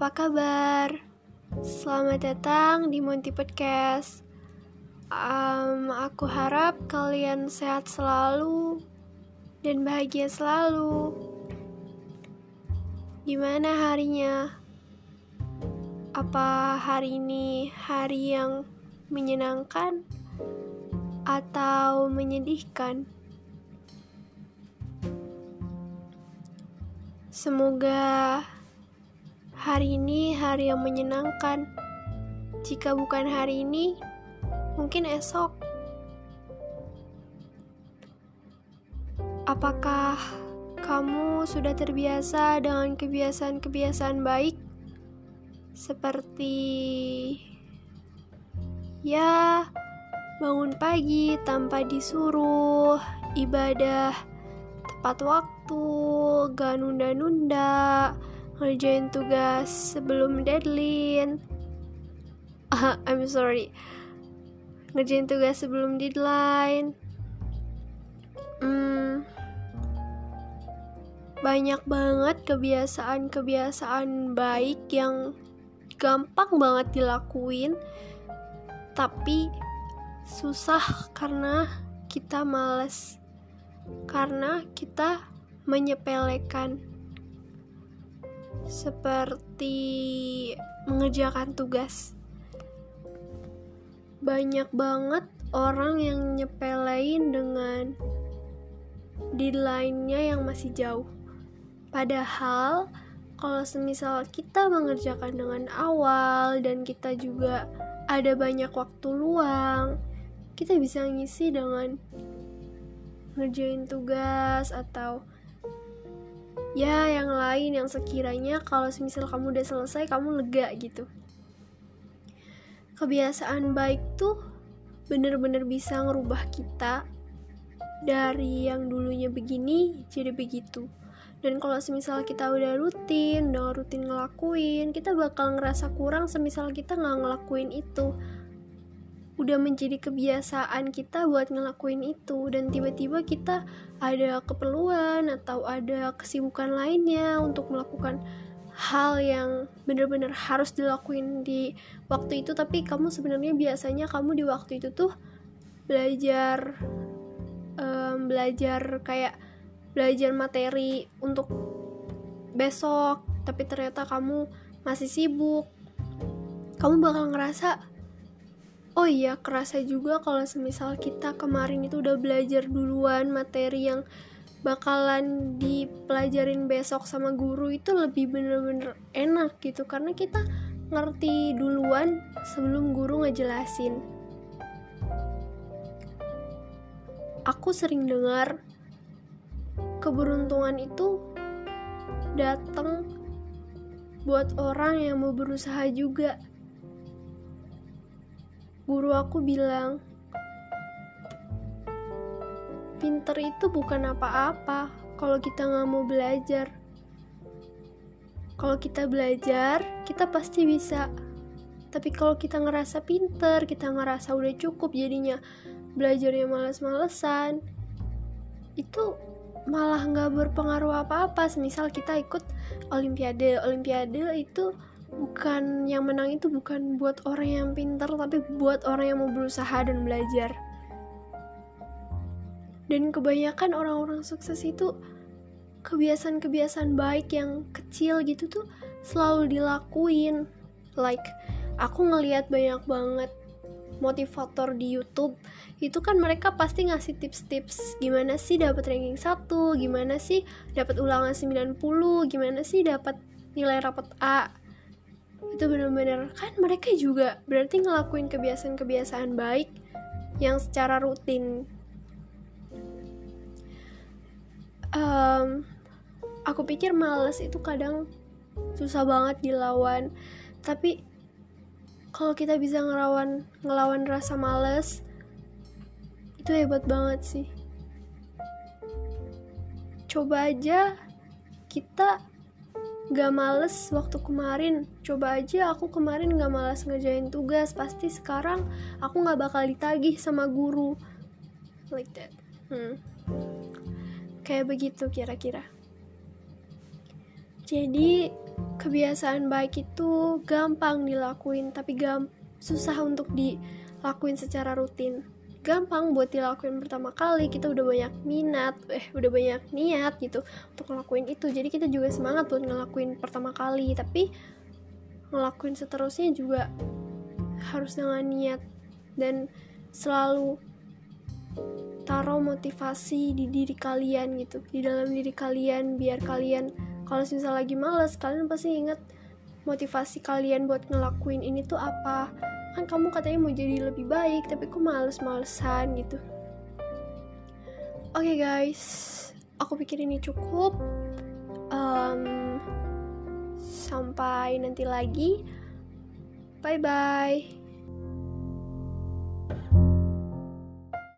apa kabar? Selamat datang di Monty Podcast. Um, aku harap kalian sehat selalu dan bahagia selalu. Gimana harinya? Apa hari ini hari yang menyenangkan atau menyedihkan? Semoga hari ini hari yang menyenangkan. Jika bukan hari ini, mungkin esok. Apakah kamu sudah terbiasa dengan kebiasaan-kebiasaan baik? Seperti ya, bangun pagi tanpa disuruh, ibadah tepat waktu, gak nunda-nunda, ngerjain tugas sebelum deadline. Uh, I'm sorry. Ngerjain tugas sebelum deadline. Hmm, banyak banget kebiasaan-kebiasaan baik yang gampang banget dilakuin tapi susah karena kita males karena kita menyepelekan seperti mengerjakan tugas. Banyak banget orang yang nyepelein dengan deadline-nya yang masih jauh. Padahal kalau semisal kita mengerjakan dengan awal dan kita juga ada banyak waktu luang, kita bisa ngisi dengan ngerjain tugas atau ya yang lain yang sekiranya kalau semisal kamu udah selesai kamu lega gitu. Kebiasaan baik tuh bener-bener bisa ngerubah kita dari yang dulunya begini jadi begitu. Dan kalau semisal kita udah rutin udah rutin ngelakuin kita bakal ngerasa kurang semisal kita nggak ngelakuin itu udah menjadi kebiasaan kita buat ngelakuin itu. Dan tiba-tiba kita ada keperluan atau ada kesibukan lainnya untuk melakukan hal yang benar-benar harus dilakuin di waktu itu. Tapi kamu sebenarnya biasanya kamu di waktu itu tuh belajar um, belajar kayak belajar materi untuk besok tapi ternyata kamu masih sibuk. Kamu bakal ngerasa oh iya kerasa juga kalau semisal kita kemarin itu udah belajar duluan materi yang bakalan dipelajarin besok sama guru itu lebih bener-bener enak gitu. Karena kita ngerti duluan sebelum guru ngejelasin. Aku sering dengar keberuntungan itu datang buat orang yang mau berusaha juga guru aku bilang, pinter itu bukan apa-apa kalau kita nggak mau belajar. Kalau kita belajar, kita pasti bisa. Tapi kalau kita ngerasa pinter, kita ngerasa udah cukup jadinya belajarnya males-malesan, itu malah nggak berpengaruh apa-apa. Semisal kita ikut olimpiade, olimpiade itu bukan yang menang itu bukan buat orang yang pintar tapi buat orang yang mau berusaha dan belajar. Dan kebanyakan orang-orang sukses itu kebiasaan-kebiasaan baik yang kecil gitu tuh selalu dilakuin. Like aku ngelihat banyak banget motivator di YouTube itu kan mereka pasti ngasih tips-tips gimana sih dapat ranking 1, gimana sih dapat ulangan 90, gimana sih dapat nilai rapot A itu bener-bener kan mereka juga berarti ngelakuin kebiasaan-kebiasaan baik yang secara rutin. Um, aku pikir males itu kadang susah banget dilawan. Tapi kalau kita bisa ngelawan ngelawan rasa males itu hebat banget sih. Coba aja kita gak males waktu kemarin. Coba aja aku kemarin gak males ngejain tugas. Pasti sekarang aku gak bakal ditagih sama guru. Like that. Hmm. kayak begitu kira-kira. Jadi kebiasaan baik itu gampang dilakuin tapi gam susah untuk dilakuin secara rutin gampang buat dilakuin pertama kali. Kita udah banyak minat eh udah banyak niat gitu untuk ngelakuin itu. Jadi kita juga semangat buat ngelakuin pertama kali. Tapi ngelakuin seterusnya juga harus dengan niat dan selalu taruh motivasi di diri kalian gitu di dalam diri kalian biar kalian kalau misalnya lagi males kalian pasti inget motivasi kalian buat ngelakuin ini tuh apa kan kamu katanya mau jadi lebih baik tapi kok males-malesan gitu. Oke okay, guys. Aku pikir ini cukup. Um, sampai nanti lagi. Bye bye